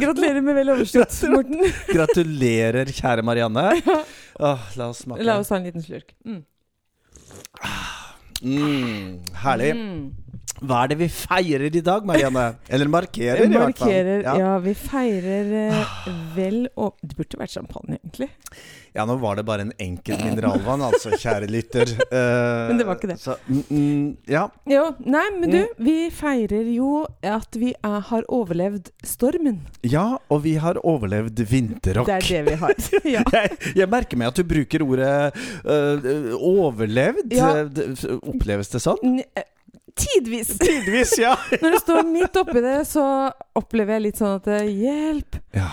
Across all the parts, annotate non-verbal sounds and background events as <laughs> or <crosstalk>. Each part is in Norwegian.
Gratulerer med vel overstått, Morten. <laughs> Gratulerer, kjære Marianne. <laughs> Åh, la oss smake. La oss ta en liten slurk. Mm. Mm, herlig. Mm. Hva er det vi feirer i dag, Marianne? <laughs> Eller markerer, i hvert fall. Markerer Ja. Ja, vi feirer eh, vel og Det burde vært champagne, egentlig. ja, nå var det bare en enkel mineralvann, altså, kjære lytter. Uh, <laughs> Men det var ikke det. Så, mm, mm, ja. Jo, nei, men du, Mm. vi feirer jo at vi er, har overlevd stormen. ja, og vi har overlevd vinterrock. Det er det vi har. <laughs> ja. Jeg, jeg merker meg at du bruker ordet uh, overlevd. Ja. Oppleves det sånn? N- Tidvis. Tidvis, ja. <laughs> Når du står midt oppi det, så opplever jeg litt sånn at eh, Hjelp! ja.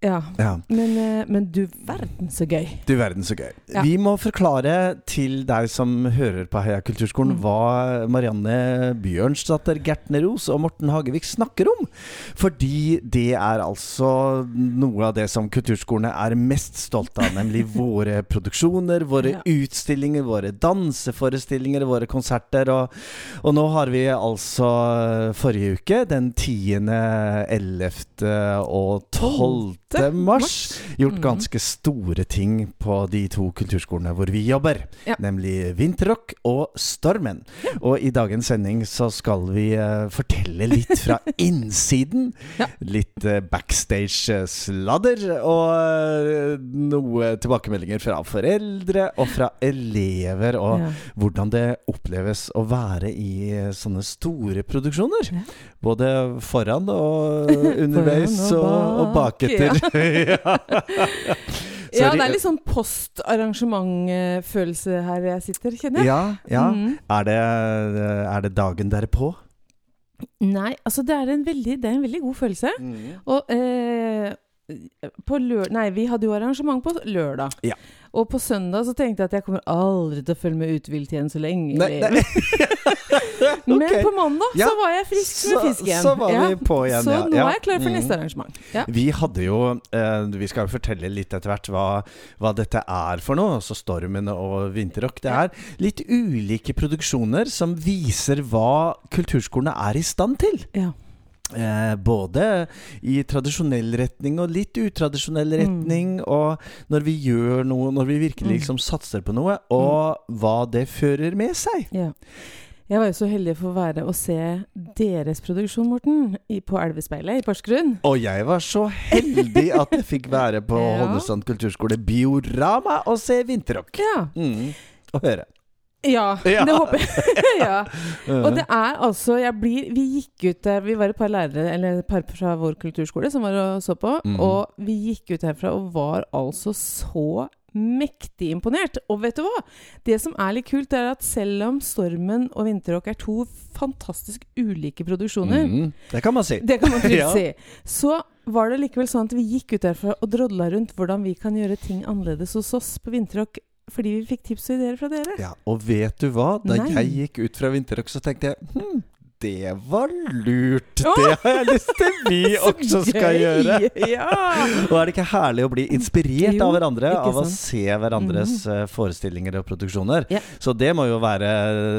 Ja. ja. Men, eh, men du verden så gøy. Du verden så gøy. Ja. Vi må forklare til deg som hører på Heia kulturskolen, Mm. hva Marianne Bjørnsdatter Gertneros og Morten Hagevik snakker om. Fordi det er altså noe av det som kulturskolene er mest stolte av. Nemlig <laughs> våre produksjoner, våre Ja. utstillinger, våre danseforestillinger, våre konserter. Og, og nå har vi altså forrige uke, den 10., 11. og 12. mars, gjort Mhm. ganske store ting på de to kulturskolene hvor vi jobber. Ja. Nemlig Vinterrock og Stormen. Og i dagens sending så skal vi uh, fortelle litt fra <laughs> innsiden. Ja. Litt uh, backstage-sladder. Og uh, noe tilbakemeldinger fra foreldre og fra elever. Og Ja. hvordan det oppleves å være i sånne store produksjoner. Ja. Både foran og <laughs> underveis Foran og, og og bak, baketter. <laughs> ja. Ja, det er litt sånn postarrangement-følelse her jeg sitter, kjenner jeg. Ja, ja. Mm. Er, det, er det dagen derpå? Nei, altså det er en veldig, det er en veldig god følelse. Og eh, på. Nei, vi hadde jo arrangement på lørdag. Ja. Og på søndag så tenkte jeg at jeg kommer aldri til å følge med utvilt igjen så lenge. Nei, nei. <laughs> Men på mandag Ja. så var jeg frisk som en fisk igjen. Så, var var vi på igjen, Så ja. nå ja. er jeg klar for Mm. neste arrangement. Ja. Vi hadde jo eh, Vi skal jo fortelle litt etter hvert hva, hva dette er for noe. Altså Stormen og Vinterrock. Det er litt ulike produksjoner som viser hva kulturskolene er i stand til. Ja. Eh, både i tradisjonell retning og litt utradisjonell Mm. retning. Og når vi gjør noe, når vi virkelig Mm. liksom satser på noe, og hva det fører med seg. Ja. Jeg var jo så heldig for å være og se deres produksjon, Morten, i, på Elvespeilet i Porsgrunn. Og jeg var så heldig at jeg fikk være på <laughs> Ja. Holmestrand kulturskole Biorama og se Vinterrock. Ja. Mm. Og høre. Ja, Ja. det håper jeg. <laughs> ja. Og det er altså jeg blir, Vi gikk ut der Vi var et par lærere Eller et par fra vår kulturskole som var og så på. Mm. Og vi gikk ut herfra og var altså så mektig imponert. Og vet du hva? Det som er litt kult, er at selv om Stormen og Vinterrock er to fantastisk ulike produksjoner Mm. Det kan man si. Det kan man trygt <laughs> Ja. si. Så var det likevel sånn at vi gikk ut derfra og drodla rundt hvordan vi kan gjøre ting annerledes hos oss på Vinterrock, fordi vi fikk tips og ideer fra dere. Ja, og vet du hva? Da Nei. jeg gikk ut fra Vinterrock, så tenkte jeg hm, det var lurt. Åh! Det har jeg lyst til vi <laughs> også skal Gøy! gjøre. Ja! <laughs> Og er det ikke herlig å bli inspirert Jo, av hverandre? av Av å se hverandres eh, forestillinger og produksjoner? Ja. Så det må jo være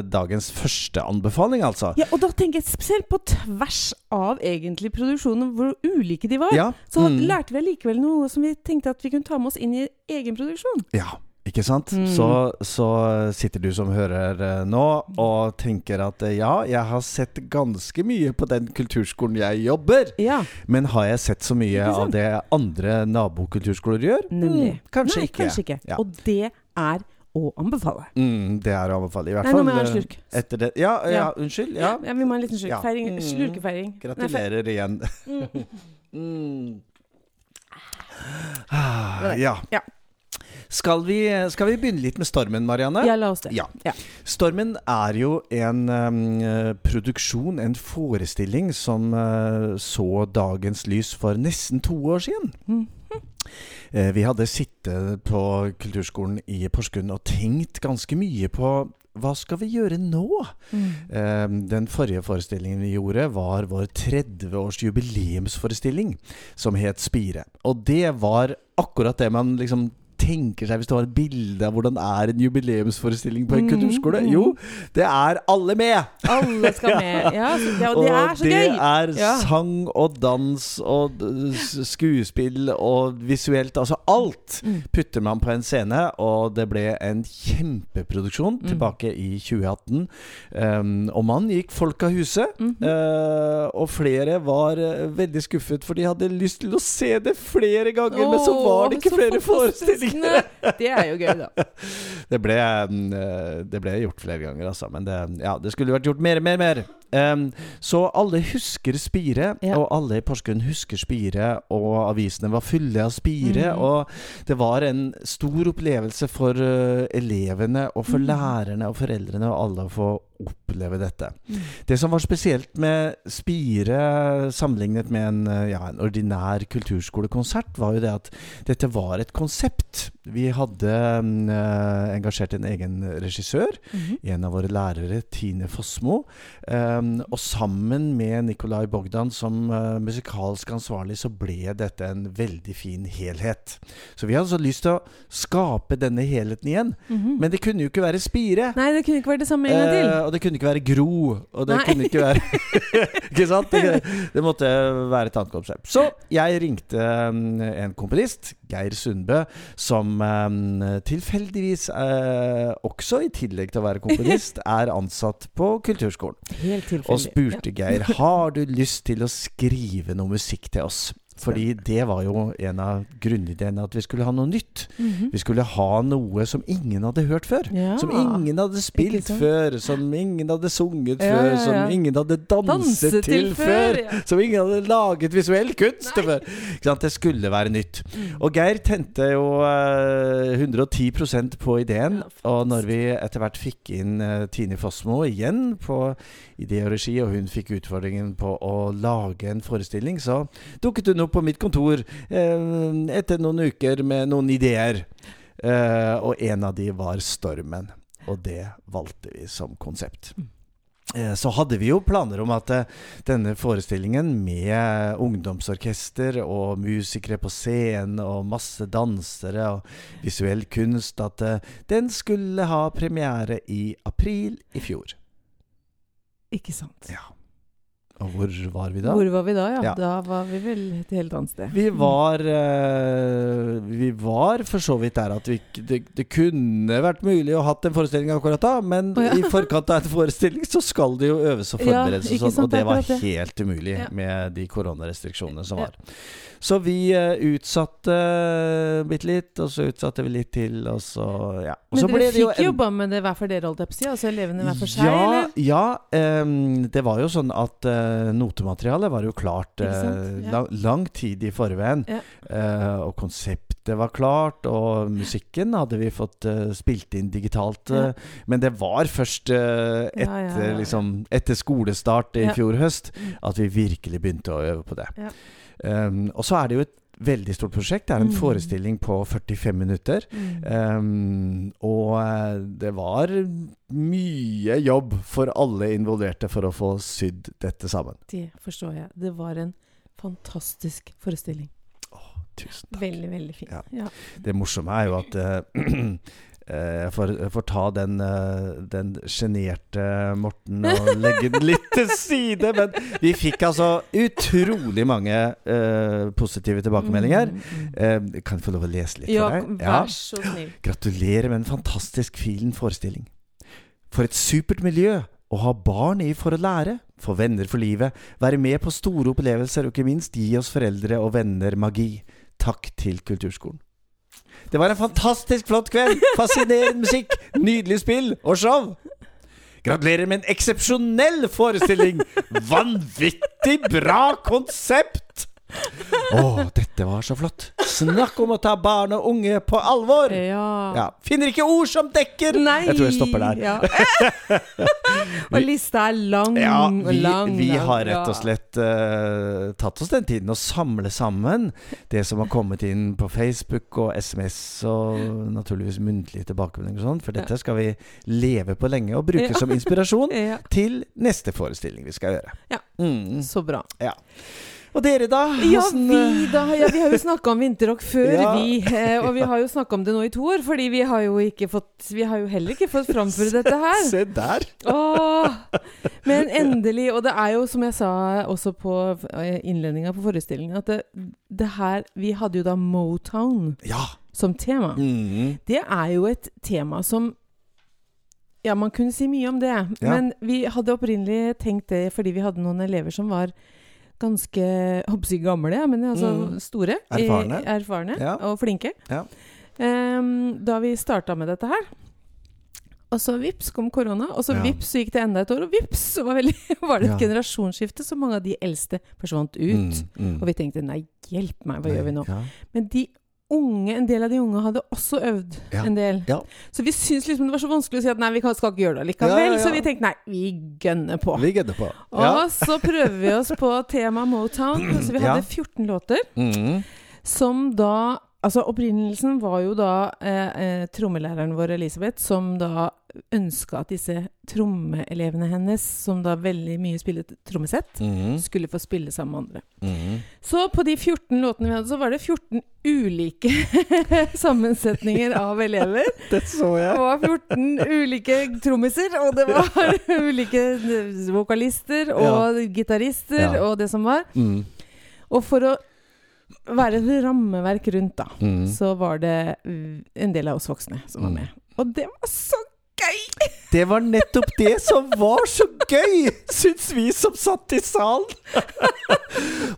dagens første anbefaling, altså. ja, og da tenker jeg spesielt på tvers av egentlig produksjonen, hvor ulike de var. Ja. Så mm. lærte vi allikevel noe som vi tenkte at vi kunne ta med oss inn i egen produksjon. Ja, ikke sant? Mm. Så, så sitter du som hører eh, nå og tenker at eh, ja, jeg har sett ganske mye på den kulturskolen jeg jobber, Ja, men har jeg sett så mye av det andre nabokulturskoler gjør? nemlig. Mm, kanskje Nei, ikke. Kanskje ikke. Ja. Og det er å anbefale. Mm, det er å anbefale. I hvert Nei, nå må jeg ha en eh, slurk. etter det. Ja, ja, Ja. unnskyld. Ja. Ja, vi må ha en liten slurk. Ja. Feiring, Mm. slurkefeiring. Nei, Gratulerer igjen. Mm. <laughs> Mm. Ah, ja. Ja. Skal vi, skal vi begynne litt med Stormen, Marianne? Ja, la oss det. Ja. Ja. Stormen er jo en um, produksjon, en forestilling, som uh, så dagens lys for nesten to år siden. Mm. Uh, vi hadde sittet på kulturskolen i Porsgrunn og tenkt ganske mye på hva skal vi gjøre nå? Mm. Uh, den forrige forestillingen vi gjorde, var vår 30-års jubileumsforestilling, som het Spire. Og det var akkurat det man liksom tenker seg hvis det var et bilde av hvordan er en jubileumsforestilling på en Mm, kulturskole? mm. Jo, det er alle med! Alle skal <laughs> med. Ja, og det er så gøy! det er Ja. sang og dans og skuespill og visuelt. Altså alt Mm. putter man på en scene, og det ble en kjempeproduksjon Mm. tilbake i 2018. Um, og man gikk folk av huset. -hmm. uh, og flere var eh, veldig skuffet, for de hadde lyst til å se det flere ganger, men så var det ikke flere fantastisk. Forestillinger. Det er jo gøy, da. <laughs> Det ble, eh, det ble gjort flere ganger, altså. Men det, ja, det skulle vært gjort mer, mer, mer. Em, så alle husker Spire, Ja. og alle i Porsgrunn husker Spire. Og avisene var fulle av Spire. Mm. Og det var en stor opplevelse for uh, elevene og for mm. lærerne og foreldrene og alle å få oppleve dette. Mm. Det som var spesielt med Spire sammenlignet med en, eh, ja, en ordinær kulturskolekonsert, var jo det at dette var et konsept. Vi hadde mm, eh, engasjert en egen regissør, Mhm. en av våre lærere, Tine Fossmo. Um, og sammen med Nikolai Bogdan som uh, musikalsk ansvarlig, så ble dette en veldig fin helhet. Så vi hadde så lyst til å skape denne helheten igjen. Mhm. Men det kunne jo ikke være Spire. Nei, det kunne ikke vært det samme en gang til. Uh, og det kunne ikke være Gro. Og det Nei. kunne ikke være <laughs> <laughs> Ikke sant? Det, det måtte være et annet konsept. Så jeg ringte um, en komponist, Geir Sundbø, som um, tilfeldigvis, eh, også i tillegg til å være komponist, <laughs> er ansatt på Kulturskolen. Helt tilfeldig. Og spurte Geir <laughs> har du lyst til å skrive noe musikk til oss. Fordi det var jo en av grunnideene at vi skulle ha noe nytt. Mm -hmm. Vi skulle ha noe som ingen hadde hørt før. Ja. Som ingen hadde spilt før, som ingen hadde sunget Ja, før, ja, som ingen hadde danset, Danse til, før. Som ingen hadde laget visuell kunst til før. Ikke sant? Det skulle være nytt. Mm. Og Geir tente jo uh, 110% på ideen. Og når vi etter hvert fikk inn uh, Tine Fossmo igjen på idé og regi, og hun fikk utfordringen på å lage en forestilling, så dukket hun opp på mitt kontor eh, etter noen uker med noen ideer. Eh, og en av de var Stormen. Og det valgte vi som konsept. Eh, Så hadde vi jo planer om at denne forestillingen med ungdomsorkester og musikere på scenen og masse dansere og visuell kunst, at den skulle ha premiere i april i fjor. Ikke sant. Ja. Hvor var vi da? Hvor var vi da, ja? Ja. Da var vi vel et helt annet sted. Vi var uh, Vi var for så vidt der at vi, det, det kunne vært mulig å hatt en forestilling akkurat da, men oh, ja. i forkant av en forestilling så skal det jo øves og Ja, forberedes og sånn, og det var helt umulig Ja. med de koronarestriksjonene som Ja. var. Så vi eh, utsatte bitte litt, og så utsatte vi litt til, og så ja. Og Men så dere fikk jo jobba med det hver for dere, holdt jeg på å si? Altså elevene hver for seg, ja, eller? ja Um, det var jo sånn at uh, notematerialet var jo klart. Ja. lang, lang tid i forveien. Ja. Og konseptet var klart, og musikken hadde vi fått spilt inn digitalt. Ja. Men det var først etter. Liksom, etter skolestart i fjor høst Mm. at vi virkelig begynte å øve på det. Ja. Um, og så er det jo et veldig stort prosjekt. Det er en Mm. forestilling på 45 minutter. Mm. Um, og eh, det var mye jobb for alle involverte for å få sydd dette sammen. Det forstår jeg. Det var en fantastisk forestilling. Tusen takk. Veldig, veldig fin. Ja. Ja. Det morsomme er jo at eh, <clears throat> <clears throat> jeg får, jeg får ta den, eh, den sjenerte Morten og legge den litt til side. Men vi fikk altså utrolig mange uh, positive tilbakemeldinger. Eh, kan jeg få lov å lese litt Ja, for deg? Ja, vær så snill. Gratulerer med en fantastisk fin forestilling. For et supert miljø å ha barn i for å lære, få venner for livet, være med på store opplevelser og ikke minst gi oss foreldre og venner magi. Takk til Kulturskolen. Det var en fantastisk flott kveld. Fascinerende musikk, nydelig spill og show. Gratulerer med en eksepsjonell forestilling. Vanvittig bra konsept! Å, dette var så flott. Snakk om å ta barn og unge på alvor! Ja. Ja. Finner ikke ord som dekker! Nei! Jeg tror jeg stopper der. Ja. <laughs> og lista er lang Ja, og vi, lang. vi har rett og slett uh, tatt oss den tiden å samle sammen det som har kommet inn på Facebook og SMS og naturligvis muntlige tilbakemeldinger og sånn, for dette skal vi leve på lenge og bruke Ja. som inspirasjon <laughs> Ja, til neste forestilling vi skal gjøre. Ja. Mm. så bra. Og dere, da? Ja, vi eh, da. Ja, vi har jo snakka om vinterrock før, <laughs> Ja. vi. Eh, og vi har jo snakka om det nå i to år, fordi vi har jo fått Vi har jo heller ikke fått framføre dette her. <laughs> Se der! Åh, men <laughs> endelig. Og det er jo, som jeg sa også på innledninga på forestillingen, at det, det her Vi hadde jo da Motown Ja. som tema. Mm. Det er jo et tema som Ja, man kunne si mye om det, Ja. men vi hadde opprinnelig tenkt det fordi vi hadde noen elever som var ganske håper gamle, ja, men altså Mm. store. i- Erfarne. erfarne Ja. og flinke. Ja. Um, da vi starta med dette her. Og så vips kom korona, og så vips så gikk det enda et år, og vips så var, veldig, <laughs> var det et generasjonsskifte, så mange av de eldste forsvant ut. Mm, mm. Og vi tenkte nei, hjelp meg, hva gjør vi nå? Men de unge, en del av de unge hadde også øvd Ja. en del. Ja. Så vi syntes liksom det var så vanskelig å si at nei, vi skal ikke gjøre det likevel. Ja. Så vi tenkte nei, vi gønner på. Vi gønner på. Og så prøver vi oss på tema Motown. Så vi hadde Ja. 14 låter Mm. som da Altså Opprinnelsen var jo da eh, eh, trommelæreren vår Elisabeth, som da ønska at disse trommeelevene hennes, som da veldig mye spillet trommesett, Mm. skulle få spille sammen med andre. Mm. Så på de 14 låtene vi hadde, så var det 14 ulike <laughs> sammensetninger av elever. <laughs> Det så jeg. Det var 14 ulike trommiser, og det var <laughs> ulike vokalister og gitarister Ja. og det som var. Mm. Og for å være et rammeverk rundt, da, Mm. så var det uh, en del av oss voksne som var Mm. med. Og det var så gøy! Det var nettopp det som var så gøy, syns vi som satt i salen.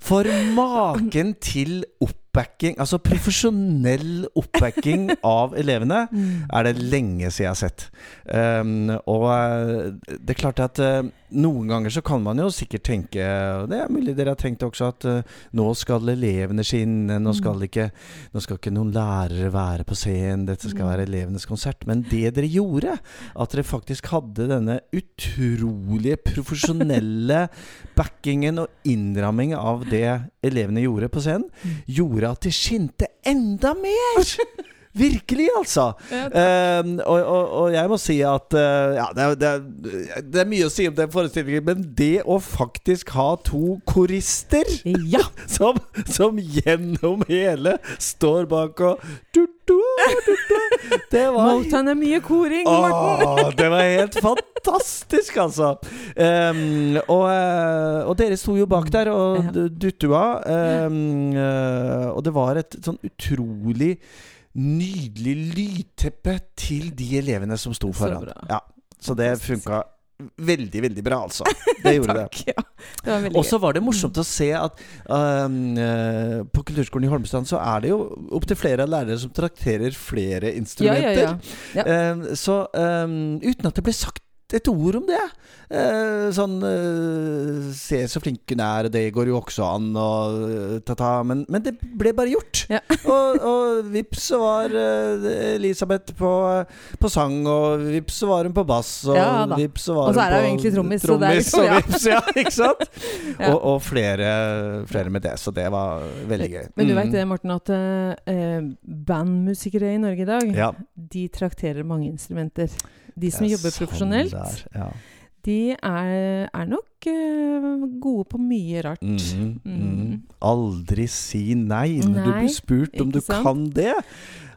For maken til oppbacking, altså profesjonell oppbacking av elevene, er det lenge siden jeg har sett. Um, og eh, det er klart at eh, noen ganger så kan man jo sikkert tenke, og det er mulig dere har tenkt også, at uh, nå skal elevene skinne, nå skal, ikke, nå skal ikke noen lærere være på scenen, dette skal være elevenes konsert. Men det dere gjorde, at dere faktisk hadde denne utrolige profesjonelle <laughs> backingen og innramming av det elevene gjorde på scenen, gjorde at de skinte enda mer! <laughs> Virkelig, altså! Ehm, og, og, og jeg må si at uh, Ja, det er, det, er, det er mye å si om den forestillingen, men det å faktisk ha to korister Ja! <laughs> som, som gjennom hele står bak og du, du, du, Det var Motown er mye koring, Morten. Det var helt fantastisk, altså! Um, og, eh, og dere sto jo bak der og duttua. Um, eh, og det var et sånn utrolig nydelig lydteppe til de elevene som sto foran. Så, Ja, så det funka veldig, veldig bra, altså. <laughs> Det gjorde det. Ja. Det Og så var det morsomt å se at um, uh, på Kulturskolen i Holmestrand så er det jo opptil flere lærere som trakterer flere instrumenter. ja, ja. ja. Um, så um, uten at det ble sagt et ord om det. Eh, sånn eh, Se så flink hun er, det går jo også an, og eh, ta-ta. Men, men det ble bare gjort. Ja. <laughs> og, og vips så var eh, Elisabeth på, på sang, og vips så var hun på bass, og Ja vips så var Og så er hun jo egentlig trommis, så det er liksom- og vips, <laughs> ja, ikke sant? Ja. Og, og flere, flere med det, så det var veldig gøy. Men du Mm. vet det, Morten, at eh, bandmusikere i Norge i dag, Ja. de trakterer mange instrumenter. De som er jobber sånn profesjonelt, det er, ja. de er, er nok uh, gode på mye rart. Mm. Mm. Aldri si nei når du blir spurt om du sant? kan det.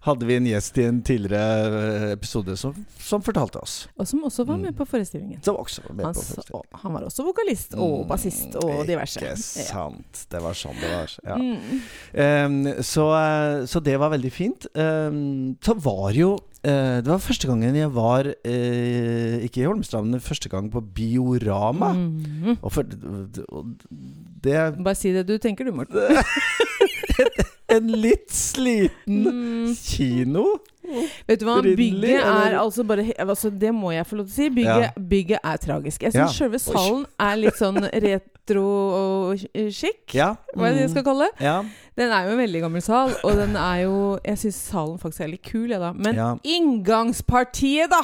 Hadde vi en gjest i en tidligere eh, episode som, som fortalte oss. Og som også var med Mm. på forestillingen. Som også var med Han, på forestillingen. han var også vokalist og Mm, bassist og diverse. Ikke sant. Det var sånn det var. Ja. Mm. Um, så, eh, så det var veldig fint. Um, så var jo eh, Det var første gangen jeg var Ikke i Holmestrand, men første gang på Biorama. Mm. Og for, og det Bare si det du tenker, du, Morten. <laughs> <laughs> En litt sliten Mm. kino. Vet du hva, bygget er altså bare altså, Det må jeg få lov til å si. Bygget, bygget er tragisk. Jeg syns Ja. selve salen er litt sånn <laughs> retro og chic. Ja. Hva er det jeg skal kalle det? Ja. Den er jo en veldig gammel sal, og den er jo Jeg syns salen faktisk er litt kul, jeg, da. Men Ja. inngangspartiet, da!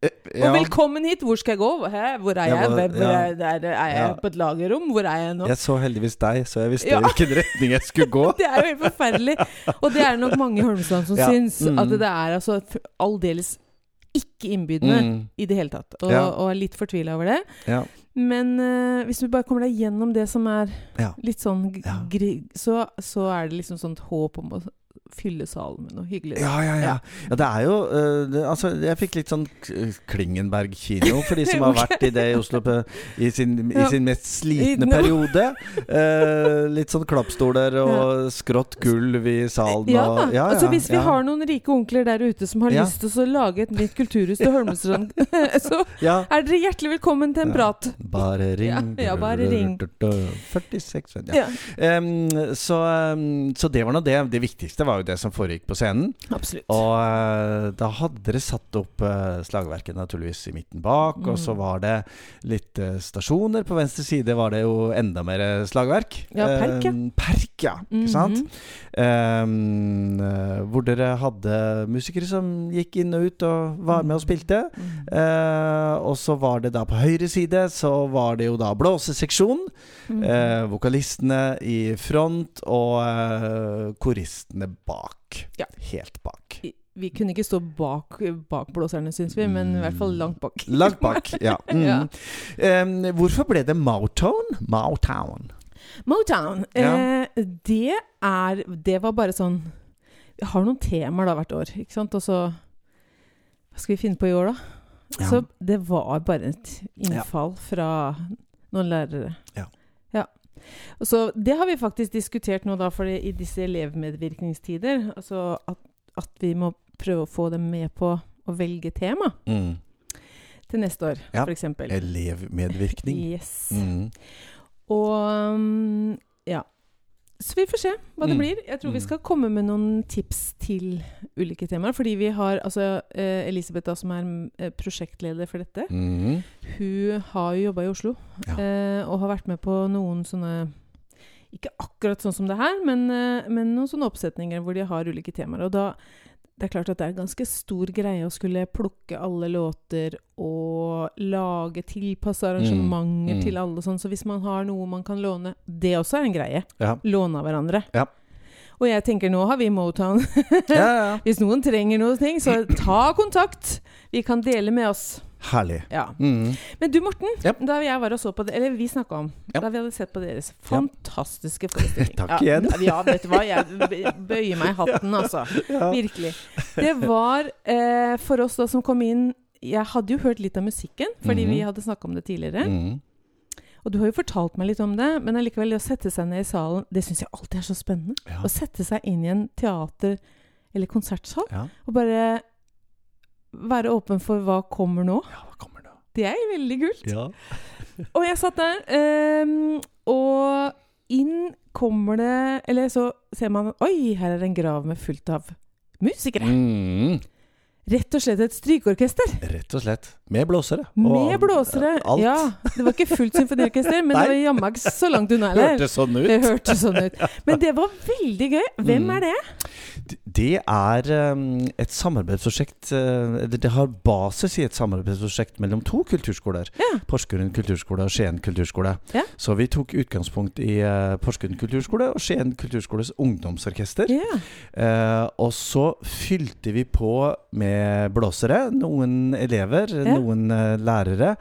Eh, Og velkommen hit! Hvor skal jeg gå? Hæ? Hvor er jeg? Hvor ja. er, der, er jeg Ja. på et lagerrom? Hvor er jeg nå? Jeg så heldigvis deg, så jeg visste Ja. hvilken retning jeg skulle gå. <laughs> Det er jo helt forferdelig. Og det er det nok mange i Holmestrand som Ja. syns. Mm. At det er altså aldeles ikke innbydende Mm. i det hele tatt. Og, Ja. og er litt fortvila over det. Ja. Men uh, hvis du bare kommer deg gjennom det som er Ja. litt sånn grig, Ja. så, så er det liksom sånt håp om å fylle salen med noe hyggelig. Ja, ja, ja. ja det er jo uh, det, Altså, jeg fikk litt sånn Klingenberg kino, for de som <laughs> har vært i det i Oslo på, i, sin, i sin mest slitne periode. Uh, litt sånn klappstoler og skrått gulv i salen Ja, og ja, altså Hvis vi ja. har noen rike onkler der ute som har Ja. lyst til å lage et nytt kulturhus til Holmestrand, <laughs> så ja. er dere hjertelig velkommen til en Ja. prat. Bare ring. Ja, ja, bare ring. 46 ja. Ja, Em, så, um, så det var nå det. Det viktigste var jo det som foregikk på scenen. absolutt. Og eh, da hadde dere satt opp eh, slagverket naturligvis i midten bak, og så Mm. var det litt eh, stasjoner. På venstre side var det jo enda mer slagverk. Ja, perk, ja. Perk, ja. Ikke sant? Mm -hmm. um, hvor dere hadde musikere som gikk inn og ut og var med og spilte. Mm. Uh, og så var det da på høyre side Så var det jo da blåseseksjon. Eh, vokalistene i front og uh, koristene bak. Ja. Helt bak. Vi- kunne ikke stå bak, bak blåserne, syns vi, men i hvert fall langt bak. Langt bak, ja. <laughs> Mm. Ja. Um, hvorfor ble det Motown? Motown. Motown. Ja. Eh, det er Det var bare sånn Vi har noen temaer da hvert år, ikke sant? Og så Hva skal vi finne på i år, da? Ja. Så det var bare et innfall fra noen lærere. Ja. Så det har vi faktisk diskutert nå, da, for i disse elevmedvirkningstider. Altså at, at vi må prøve å få dem med på å velge tema Mm. til neste år, Ja. eksempel. Elevmedvirkning. Yes. Mm. Og um, ja. Så vi får se hva det Mm. blir. Jeg tror vi Mm. skal komme med noen tips til ulike temaer. Fordi vi har altså eh, Elisabeth, da, som er eh, prosjektleder for dette, Mm. hun har jo jobba i Oslo. Ja. Eh, og har vært med på noen sånne Ikke akkurat sånn som det her, men, eh, men noen sånne oppsetninger hvor de har ulike temaer. Og da det er klart at det er en ganske stor greie å skulle plukke alle låter og lage tilpassa arrangementer Mm, mm. til alle sånn. Så hvis man har noe man kan låne Det også er en greie. Ja. Låne av hverandre. Ja. Og jeg tenker nå har vi Motown. ja, ja. <laughs> hvis noen trenger noe, ting, så ta kontakt! Vi kan dele med oss. Herlig. Ja. Mm. Men du, Morten. Ja. Da jeg var og så på det, eller vi snakka om Ja. Da vi hadde sett på deres fantastiske forestilling. <laughs> Takk igjen. Ja, vet du hva. Jeg bøyer meg i <laughs> hatten, altså. Ja. Virkelig. Det var eh, for oss da som kom inn Jeg hadde jo hørt litt av musikken, fordi mm. vi hadde snakka om det tidligere. Mm. Og du har jo fortalt meg litt om det, men allikevel, det å sette seg ned i salen, det syns jeg alltid er så spennende. Ja. Å sette seg inn i en teater- eller konsertsal Ja. og bare være åpen for hva kommer nå. ja, hva kommer nå? Det er veldig kult. Ja. <laughs> Og jeg satt der, um, og inn kommer det Eller så ser man Oi, her er det en grav med fullt av musikere. Mm. Rett og slett et strykeorkester. Rett og slett. Med blåsere. Med blåsere. Alt. Ja. Det var ikke fullt symfoniorkester, men det var jammen ikke så langt unna heller. Hørtes sånn ut. Det hørtes sånn ut. Men det var veldig gøy. Hvem Mm. er det? Det er um, et samarbeidsprosjekt uh, Det har basis i et samarbeidsprosjekt mellom to kulturskoler. Ja. Porsgrunn kulturskole og Skien kulturskole. Ja. Så vi tok utgangspunkt i uh, Porsgrunn kulturskole og Skien kulturskoles ungdomsorkester. Ja. Eh, og så fylte vi på med blåsere. Noen elever, Ja. noen eh, lærere.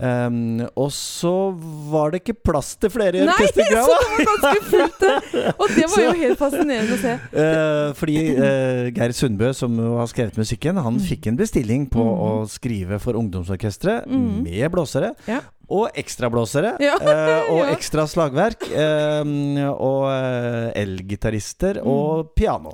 Um, og så var det ikke plass til flere i Nei, <laughs> så det var ganske fullt. der! Og det var jo helt fascinerende å se. Uh, <laughs> fordi uh, Geir Sundbø, som har skrevet musikken, han Mm. fikk en bestilling på Mm. å skrive for ungdomsorkesteret Mm. med blåsere. Ja. Og ekstrablåsere. Ja. uh, <laughs> og ekstra slagverk. Uh, og eh, elgitarister Mm. og piano.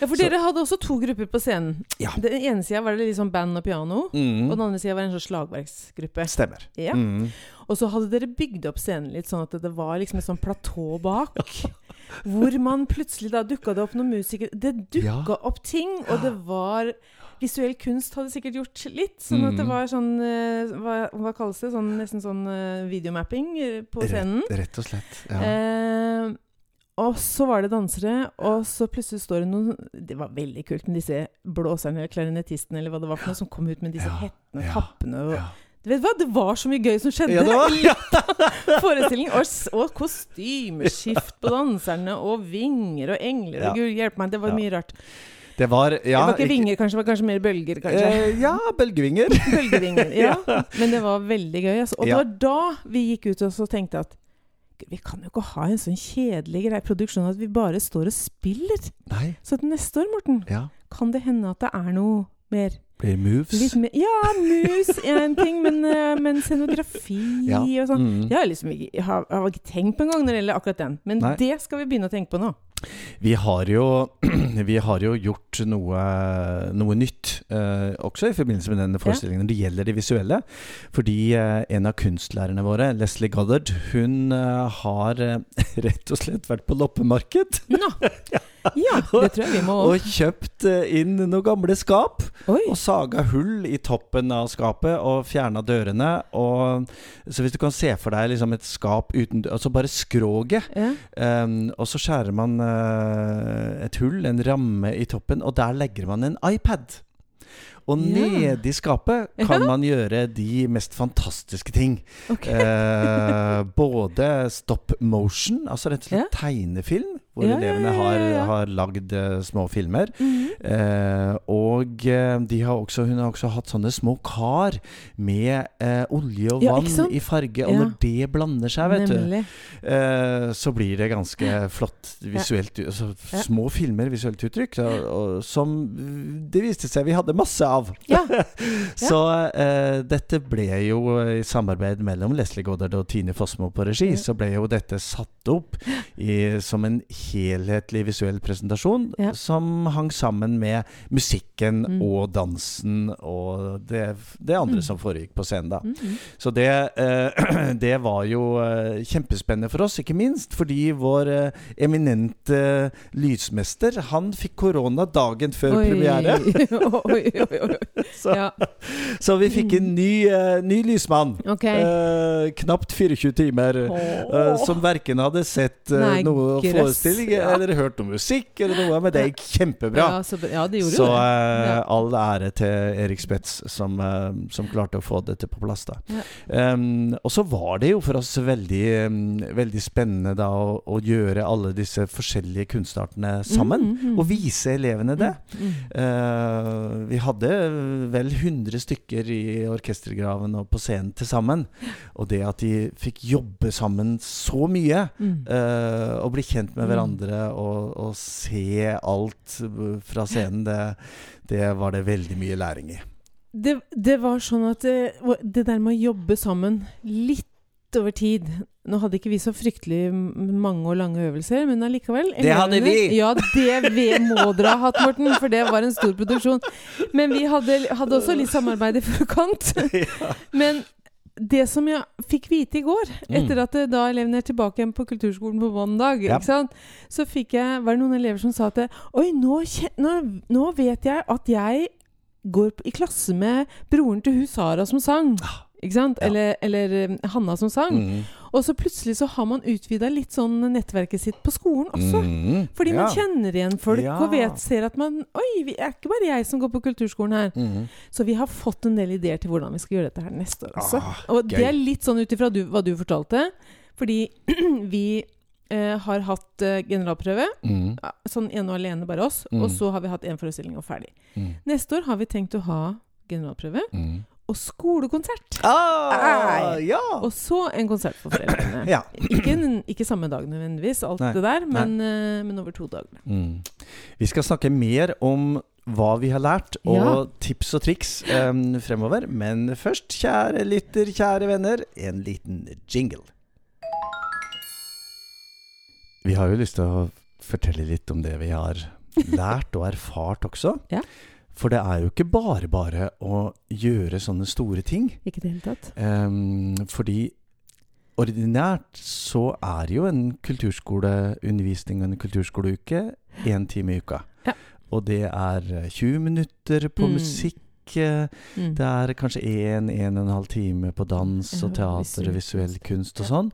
Ja, for dere hadde også to grupper på scenen. Ja. Den ene sida var det liksom band og piano. Mm. Og den andre sida var en sånn slagverksgruppe. Stemmer. Ja. Mm. Og så hadde dere bygd opp scenen litt sånn at det var liksom et sånn platå bak. <laughs> Hvor man plutselig da dukka det opp noen musikere Det dukka opp ting, og det var Visuell kunst hadde sikkert gjort litt. Sånn at det Mm. var sånn eh, hva, hva kalles det? Sånn, nesten sånn eh, videomapping eh, på scenen. Rett, rett og slett. Ja. Eh, og så var det dansere, og så plutselig står det noen Det var veldig kult med disse blåserne eller klarinettistene eller hva det var for noe, som kom ut med disse Ja, hettene og kappene og ja. Du vet hva, det var så mye gøy som skjedde Ja, det var- Forestilling, ja. <laughs> Og, og kostymeskift på danserne, og vinger og engler Ja. og gud hjelpe meg, det var Ja. mye rart. Det var det var ikke vinger, kanskje, det var kanskje mer bølger, kanskje. Eh, ja, bølgevinger. <laughs> Bølgevinger. <laughs> Ja. Men det var veldig gøy. Altså. Og det Ja. var da vi gikk ut og så tenkte at "Gud, vi kan jo ikke ha en sånn kjedelig grei produksjon at vi bare står og spiller. Nei. Så til neste år, Morten, Ja. kan det hende at det er noe mer Blir det moves? Mer Ja, moves er en ting, men, eh, men scenografi Ja. og sånn. Mm. Jeg liksom ikke, jeg har, jeg har ikke tenkt på engang når det gjelder akkurat den. Men Nei. det skal vi begynne å tenke på nå. Vi har jo, <clears throat> vi har jo gjort noe, noe nytt, eh, også i forbindelse med denne forestillingen, når det gjelder det visuelle. Fordi eh, en av kunstlærerne våre, Leslie Goddard, hun eh, har eh, <laughs> rett og slett vært på loppemarked. Nå! <laughs> Ja, det tror jeg vi må Og kjøpt eh, inn noen gamle skap. Oi! Og saga hull i toppen av skapet og fjerna dørene. Og, så hvis du kan se for deg liksom et skap uten Altså bare skroget. Ja. Um, og så skjærer man et hull, en ramme i toppen, og der legger man en iPad. Og Ja. nedi skapet kan man gjøre de mest fantastiske ting. Okay. Eh, både stop motion, altså rett og slett Ja. tegnefilm, hvor Ja, elevene har, har lagd uh, små filmer. Mhm. Eh, og eh, de har også, hun har også hatt sånne små kar med eh, olje og vann i farge. Og når det blander seg, vet du, Nemlig. eh, så blir det ganske flott visuelt altså. Små filmer, visuelt uttrykk, og, og, som det viste seg vi hadde masse av. <laughs> Ja. så uh, dette ble jo i samarbeid mellom Leslie Goddard og Tine Fossmo på regi, Ja. så ble jo dette satt opp i, som en helhetlig visuell presentasjon Ja. som hang sammen med musikken Mm. og dansen og det, det andre Mm. som foregikk på scenen da. Mhm. Så det, uh, <clears throat> det var jo uh, kjempespennende for oss, ikke minst fordi vår eminente lysmester, han fikk korona dagen før Oi. premiere. <laughs> oi, oi, oi. <laughs> Så, Ja. så vi fikk en ny, uh, ny lysmann. Okay. Uh, knapt 24 timer. Uh, som verken hadde sett Nei, noe forestilling ja. eller hørt noe musikk eller noe, men det gikk kjempebra. Ja, så, ja, det Så all ære til Erik Spets som, som klarte å få dette på plass. da um, Og så var det jo for oss veldig, um, veldig spennende da å, å gjøre alle disse forskjellige kunstartene sammen. mm, mm, mm. Og vise elevene det. Mm, Eh, vi hadde vel 100 stykker i orkestergraven og på scenen til sammen. Og det at de fikk jobbe sammen så mye, mm. uh, og bli kjent med Mm. hverandre og, og se alt eh, fra scenen, det, det var det veldig mye læring i. Det, det var sånn at det, det der med å jobbe sammen litt over tid Nå hadde ikke vi så fryktelig mange og lange øvelser, men allikevel. Det hadde vi! Ja, det vi må dere ha hatt, Morten, for det var en stor produksjon. Men vi hadde, hadde også litt samarbeid i forkant. <laughs> Men det som jeg fikk vite i går, Mm. etter at eh, da elevene er tilbake igjen på kulturskolen på mandag, Ja. ikke sant? så fikk jeg, var det noen elever som sa at Oi, nå, nå, nå vet jeg at jeg går i klasse med broren til hun Sara som sang. Ikke sant? Ja. Eller, eller eh, Hanna som sang. Mm. Og så plutselig så har man utvida litt sånn nettverket sitt på skolen også. Mm. Fordi Ja. man kjenner igjen folk Ja. og vet, ser at man Oi, det er ikke bare jeg som går på kulturskolen her. Mm. Så vi har fått en del ideer til hvordan vi skal gjøre dette her neste år også. Ah, og det er litt sånn ut ifra hva du fortalte. Fordi <clears throat> vi eh, har hatt eh, generalprøve. Mm. Sånn ene og alene, bare oss. Mm. Og så har vi hatt én forestilling og ferdig. Mm. Neste år har vi tenkt å ha generalprøve. Og skolekonsert. Ah, ja! Og så en konsert for foreldrene. <clears throat> ja. Ikke, ikke samme dag nødvendigvis, alt Nei. det der, men, eh, men over to dager. Mm. Vi skal snakke mer om hva vi har lært, og Ja. tips og triks um, fremover. Men først, kjære lytter, kjære venner, en liten jingle. Vi har jo lyst til å fortelle litt om det vi har <laughs> lært og erfart også. Ja. For det er jo ikke bare bare å gjøre sånne store ting. Ikke det hele tatt. Um, fordi ordinært så er jo en kulturskoleundervisning og en kulturskoleuke én time i uka. Ja. Og det er eh, 20 minutter på Mm. musikk. eh, Mm. Det er kanskje én, en og en halv time på dans og teater og visuell kunst og sånn.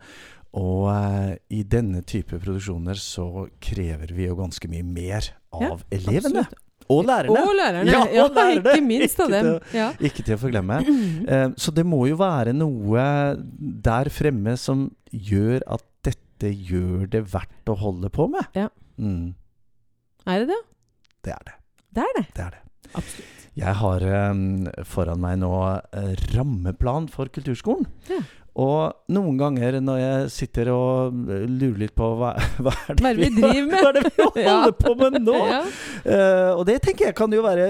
Og eh, i denne type produksjoner så krever vi jo ganske mye mer av Ja, elevene. Absolutt. Og lærerne. Og lærerne. Ja, Ja, og lærerne. ikke minst av dem. Ja. Ikke til å forglemme. Mm. Eh, Så det må jo være noe der fremme som gjør at dette gjør det verdt å holde på med. Ja. Mm, Er det det? det er det. Det er det. Det er det. Absolutt. Jeg har um, foran meg nå uh, rammeplan for kulturskolen. Ja. Og noen ganger når jeg sitter og lurer litt på hva, <laughs> hva er det vi driver med? Hva er det vi <laughs> holder Ja. på med nå? Ja. Uh, og det tenker jeg kan jo være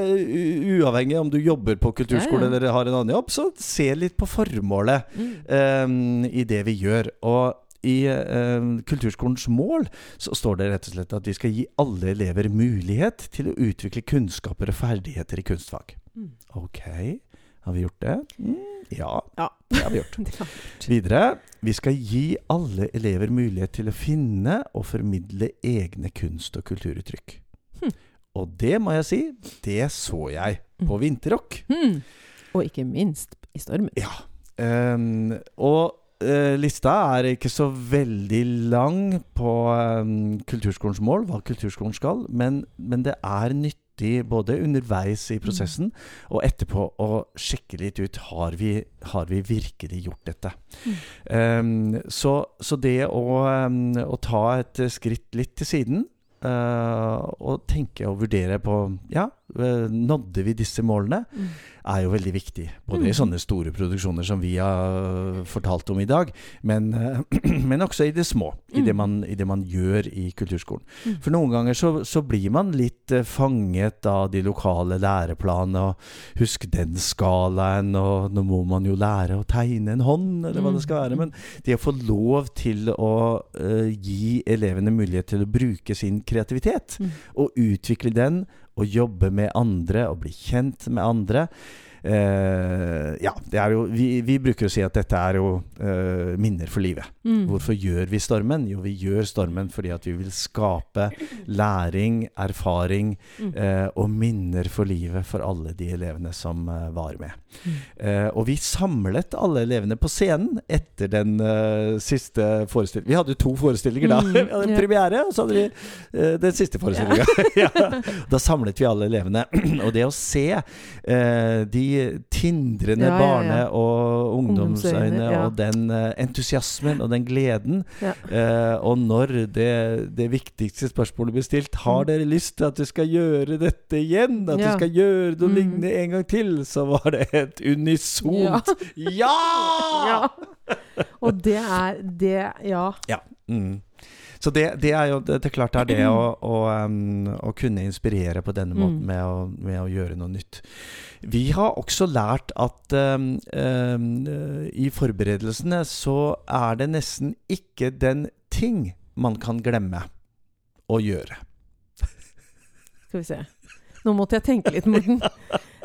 uavhengig om du jobber på kulturskole Ja, eller har en annen jobb. Så se litt på formålet Mm. eh, i det vi gjør. Og i uh, kulturskolens mål så står det rett og slett at vi skal gi alle elever mulighet til å utvikle kunnskaper og ferdigheter i kunstfag. Mm. Ok, har vi gjort det? Mm, ja, Ja. <laughs> det har vi gjort. Videre, vi skal gi alle elever mulighet til å finne og formidle egne kunst- og kulturuttrykk. Hm. Og det må jeg si, det så jeg på Vinterrock. Mm. Og ikke minst i stormen. Ja. Um, og uh, lista er ikke så veldig lang på um, kulturskolens mål, hva kulturskolen skal, men, men det er nyttig både underveis i prosessen og etterpå å sjekke litt ut har vi, har vi virkelig gjort dette. Mm. Um, så, så det å, um, å ta et skritt litt til siden uh, og tenke og vurdere på Ja, nådde vi disse målene? Mm. er jo veldig viktig. Både i Mm. sånne store produksjoner som vi har fortalt om i dag, men, eh, <clears throat> men også i det små. I det, Mm. man, I det man gjør i kulturskolen. For noen ganger så, så blir man litt eh, fanget av de lokale læreplanene. Og husk den skalaen, og nå må man jo lære å tegne en hånd, eller hva det skal være. Men det å få lov til å uh, gi elevene mulighet til å bruke sin kreativitet, og utvikle den, og jobbe med andre, og bli kjent med andre. Eh, ja, det er jo vi, vi bruker å si at dette er jo eh, minner for livet. Mm. Hvorfor gjør vi stormen? Jo, vi gjør stormen fordi at vi vil skape læring, erfaring Mm. eh, og minner for livet for alle de elevene som eh, var med. Mm. Eh, og vi samlet alle elevene på scenen etter den eh, siste forestillingen. Vi hadde jo to forestillinger da. Mm, <laughs> Vi hadde en ja. premiere, og så hadde vi den siste forestillinga. <laughs> Ja. Da samlet vi alle elevene. <clears throat> og det å se eh, de tindrende Ja, ja, barne- og ungdomsøyne og den eh, entusiasmen og den gleden. Eh, og når det, det viktigste spørsmålet blir stilt Har Mm. dere lyst til at vi skal gjøre dette igjen? At vi skal gjøre noe Mm. lignende en gang til? Så var det et unisont ja! Ja. <laughs> Og det er det Ja. Ja. Mm. Så det, det er jo det, det er klart det er det å, <clears throat> å, um, å kunne inspirere på denne måten Mm. med, å, med å gjøre noe nytt. Vi har også lært at um, um, i forberedelsene så er det nesten ikke den ting man kan glemme å gjøre. Skal vi se. Nå måtte jeg tenke litt, Morten. <laughs>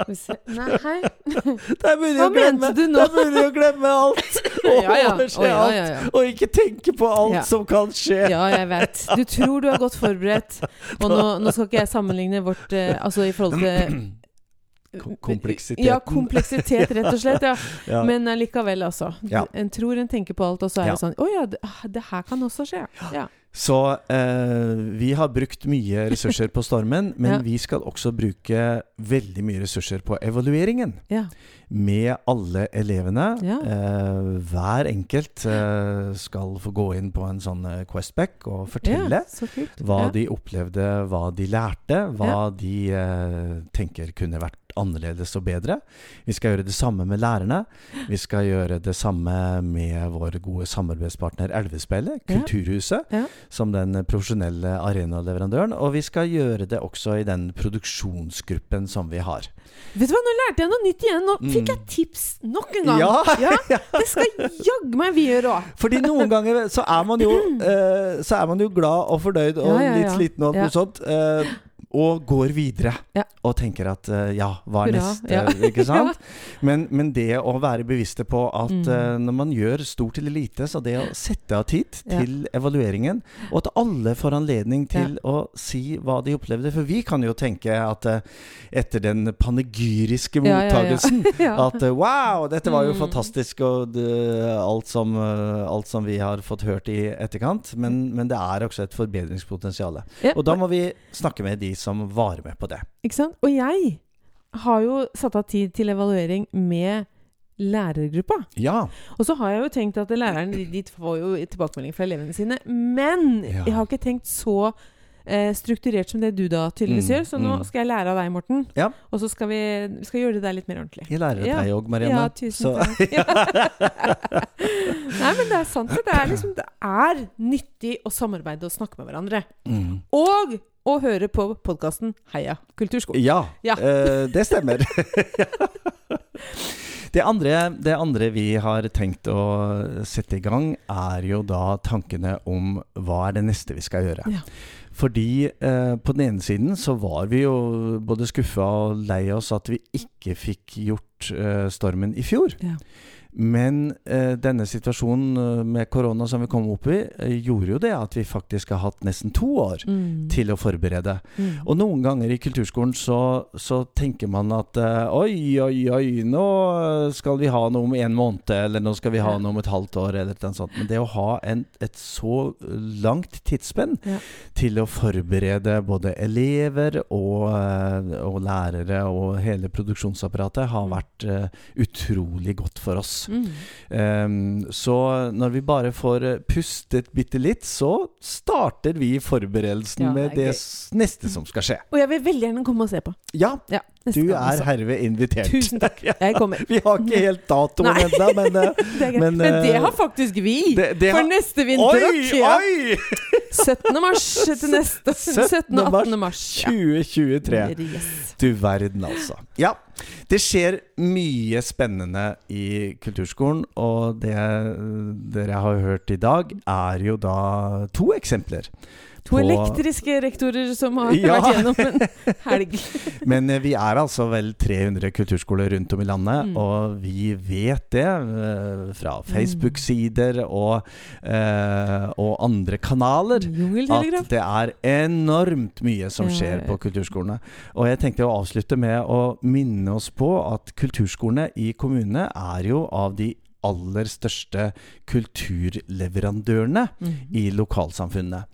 Nei, hei. <laughs> Det er mulig Hva å glemme, mente du nå? Det er mulig å glemme alt! Og <laughs> Ja, ja. overse Å, ja, ja, ja, alt! Og ikke tenke på alt Ja. som kan skje. Ja, jeg vet. Du tror du er godt forberedt. Og nå, nå skal ikke jeg sammenligne vårt eh, Altså i forhold til <clears throat> Kom- kompleksiteten. Ja, kompleksitet, rett og slett. Ja. Ja. Men allikevel, altså. Ja. En tror en tenker på alt, og så er Ja. det sånn Å ja, det, ah, det her kan også skje. Ja. Så eh, vi har brukt mye ressurser på stormen, <laughs> men Ja. vi skal også bruke veldig mye ressurser på evalueringen. Ja. Med alle elevene. Ja. Eh, hver enkelt eh, skal få gå inn på en sånn eh, Questback og fortelle ja, hva ja. de opplevde, hva de lærte, hva Ja. de eh, tenker kunne vært annerledes og bedre. Vi skal gjøre det samme med lærerne. Vi skal gjøre det samme med vår gode samarbeidspartner Elvespeilet, Ja. Kulturhuset, Ja. Som den profesjonelle arenaleverandøren. Og vi skal gjøre det også i den produksjonsgruppen som vi har. Vet du hva, nå lærte jeg noe nytt igjen. Nå Mm. fikk jeg tips nok en gang. Ja, <laughs> <laughs> Det skal jaggu meg vi gjøre òg. Fordi noen <laughs> ganger så er man jo, eh, så er man jo glad og fornøyd og Ja, ja, litt sliten og alt Ja. noe sånt. eh, og går videre. Ja. Og tenker at eh, ja, hva er Hurra, neste? ja. <laughs> Ikke sant? <laughs> men, men det å være bevisste på at Mm. uh, når man gjør stort eller lite, så det å sette av tid til evalueringen, og at alle får anledning til å si hva de opplevde. For vi kan jo tenke at uh, etter den panegyriske mottagelsen <laughs> at uh, wow, dette var jo Mm. fantastisk, og alt, som, alt som vi har fått hørt i etterkant. Men, men det er også et forbedringspotensial. Og da må vi snakke med de som var med på det. Ikke sant? Og jeg har jo satt av tid til evaluering med lærergruppa. Ja. Og så har jeg jo tenkt at læreren de, får jo tilbakemelding fra elevene sine. Men Ja. jeg har ikke tenkt så eh, strukturert som det du da tydeligvis Mm, gjør. Så nå mm. skal jeg lære av deg, Morten. Ja. Og så skal vi, vi skal gjøre det der litt mer ordentlig. Jeg lærer Ja. deg òg, Marianne. Ja, tusen Så- takk. <laughs> Nei, men det er sant. Det er, liksom, det er nyttig å samarbeide og snakke med hverandre. Mm. Og å høre på podkasten Heia kulturskolen. Ja, Ja. eh, det stemmer. <laughs> det, andre, det andre vi har tenkt å sette i gang, er jo da tankene om hva er det neste vi skal gjøre. Ja. Fordi eh, på den ene siden så var vi jo både skuffa og lei oss at vi ikke fikk gjort eh, Stormen i fjor. Ja. Men eh, denne situasjonen eh, med korona som vi kom opp i, eh, gjorde jo det at vi faktisk har hatt nesten to år Mm. til å forberede. Mm. Og noen ganger i kulturskolen så, så tenker man at eh, oi, oi, oi, nå skal vi ha noe om en måned, eller nå skal vi ha noe om et halvt år, eller noe sånt. Men det å ha en, et så langt tidsspenn Ja. til å forberede både elever og, eh, og lærere og hele produksjonsapparatet har vært eh, utrolig godt for oss. Mm. Um, så når vi bare får eh, pustet bitte litt, så starter vi forberedelsen Ja, med det gøy. neste som skal skje. Og jeg vil veldig gjerne komme og se på. Ja, Ja, neste du er altså. herved invitert. Tusen takk. <laughs> Jeg kommer. Vi har ikke helt datoen ennå, <laughs> men eh. Men, Men, det eh, har faktisk vi! det, det For neste Oi, vinterrock. Ja. oi! <laughs> 17. mars til neste 17. og 18. mars. 2023. Yes. Du verden, altså. Ja. Det skjer mye spennende i kulturskolen, og det dere har hørt i dag, er jo da to eksempler. To på- elektriske rektorer som har Ja. vært gjennom en helg. <laughs> Men eh, vi er altså vel 300 kulturskoler rundt om i landet, Mm. og vi vet det eh, fra Facebook-sider og, eh, og andre kanaler. At det er enormt mye som skjer på kulturskolene. Og jeg tenkte å avslutte med å minne oss på at kulturskolene i kommunene er jo av de aller største kulturleverandørene Mhm. i lokalsamfunnet.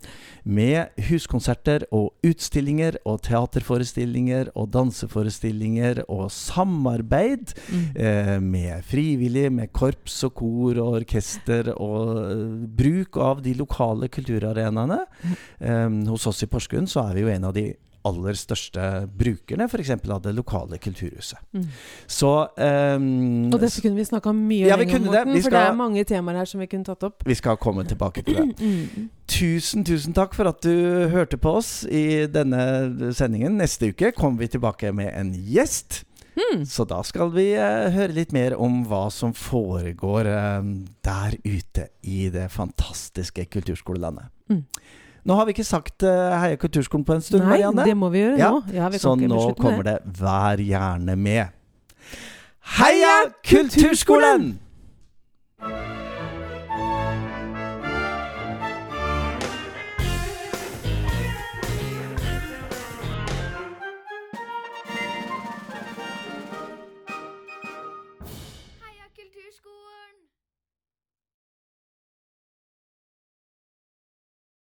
Med huskonserter og utstillinger og teaterforestillinger og danseforestillinger og samarbeid Mm. eh, med frivillige, med korps og kor og orkester, og uh, bruk av de lokale kulturarenaene. Eh, hos oss i Porsgrunn så er vi jo en av de aller største brukerne f.eks. av det lokale kulturhuset. Mm. Så um, Og dette kunne vi snakka mye Ja, vi lenger om. Morten, for det er mange temaer her som vi kunne tatt opp. vi skal komme tilbake til det. <clears throat> Mm. Tusen, tusen takk for at du hørte på oss i denne sendingen. Neste uke kommer vi tilbake med en gjest. Mm. Så da skal vi eh, høre litt mer om hva som foregår eh, der ute i det fantastiske kulturskolelandet. Mm. Nå har vi ikke sagt uh, Heia kulturskolen på en stund, Nei, Marianne. det må vi gjøre Ja, nå. Ja, vi Så nå kommer det. det Vær gjerne med. Heia Kulturskolen! Heia Kulturskolen!